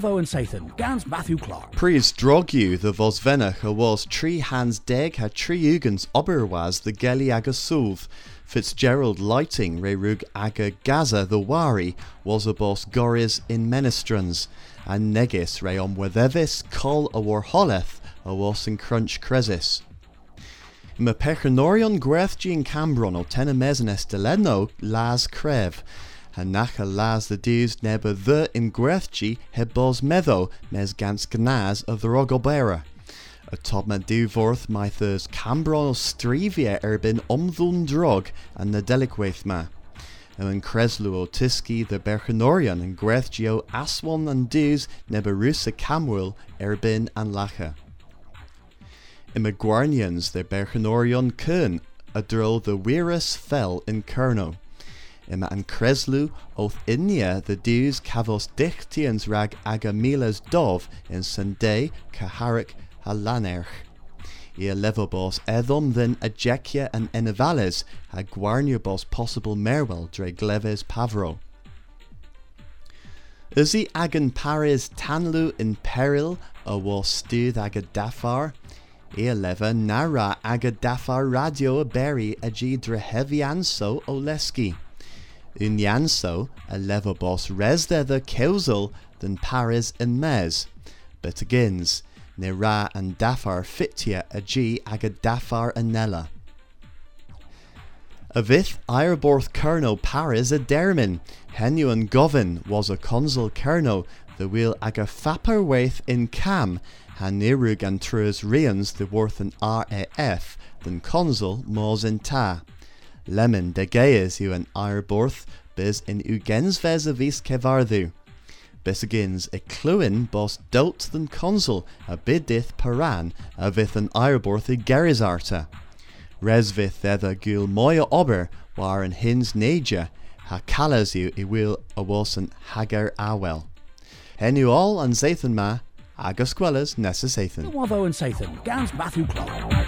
Wavo and Sathan, Gans Matthew Clark. Pries drogu the vosvenach a was tree hands deg ha tree ugans ober was the gelly aga sulv. Fitzgerald lighting re rug aga Gaza the wari was a boss goris in menestrans, and negis re om wethevis col a war holeth a was in crunch cresis. Me pechanorion gwerthgi in Cambron o tena mesenes deleno las crev, and nacha las the dews neba the in gwerthgi he bos meddo mes gans gnaz of the rogobera. A top me duvorth my thurs Cambron strivia erbin omdhun drog and the delicwaith ma. And in Creslu o Tiski the Berchanorion and o Aswan and dews neba rusa Camwil erbin and lacha. Guarnians the Berchanorion Kern, a drill the Weirus fell in Kerno. Ima an Creslu oth Inia the dews cavos dichtians rag agamilas dov in Sunday Caharik halanerch. Ia levobos edom then ajekia and enavales ha guarniobos possible merwell dre gleves pavro. Uzi agan paris tanlu in peril a stuð agad dafar, Ia leva nara aga dafar radio a beri a gi drehevianso o leski. Unyanso a leva bos resde the keusel than paris and Mez. But agins, ne ra and dafar fitia a gi aga dafar anella. Avith vith Ireborth Kerno Paris a dermin, Henu and Govin was a consul Kerno, the wheel aga fapper waith in Cam, han nirug an trus rians the worth an RAF, than consul mors in ta. Lemon de geas you an Ireborth, bis in ugensves a vis kevardu. Bis agins a cluin bos dolt than consul a bidith paran a vith an Ireborth i gerizarta. Resvith ether gul moya ober war an hins neja ha calas you i will a wilson hagar awel. Henu all an Zathan ma agus gwellas nessa Sathan. Wavo and Sathan, Gans Matthew Clark.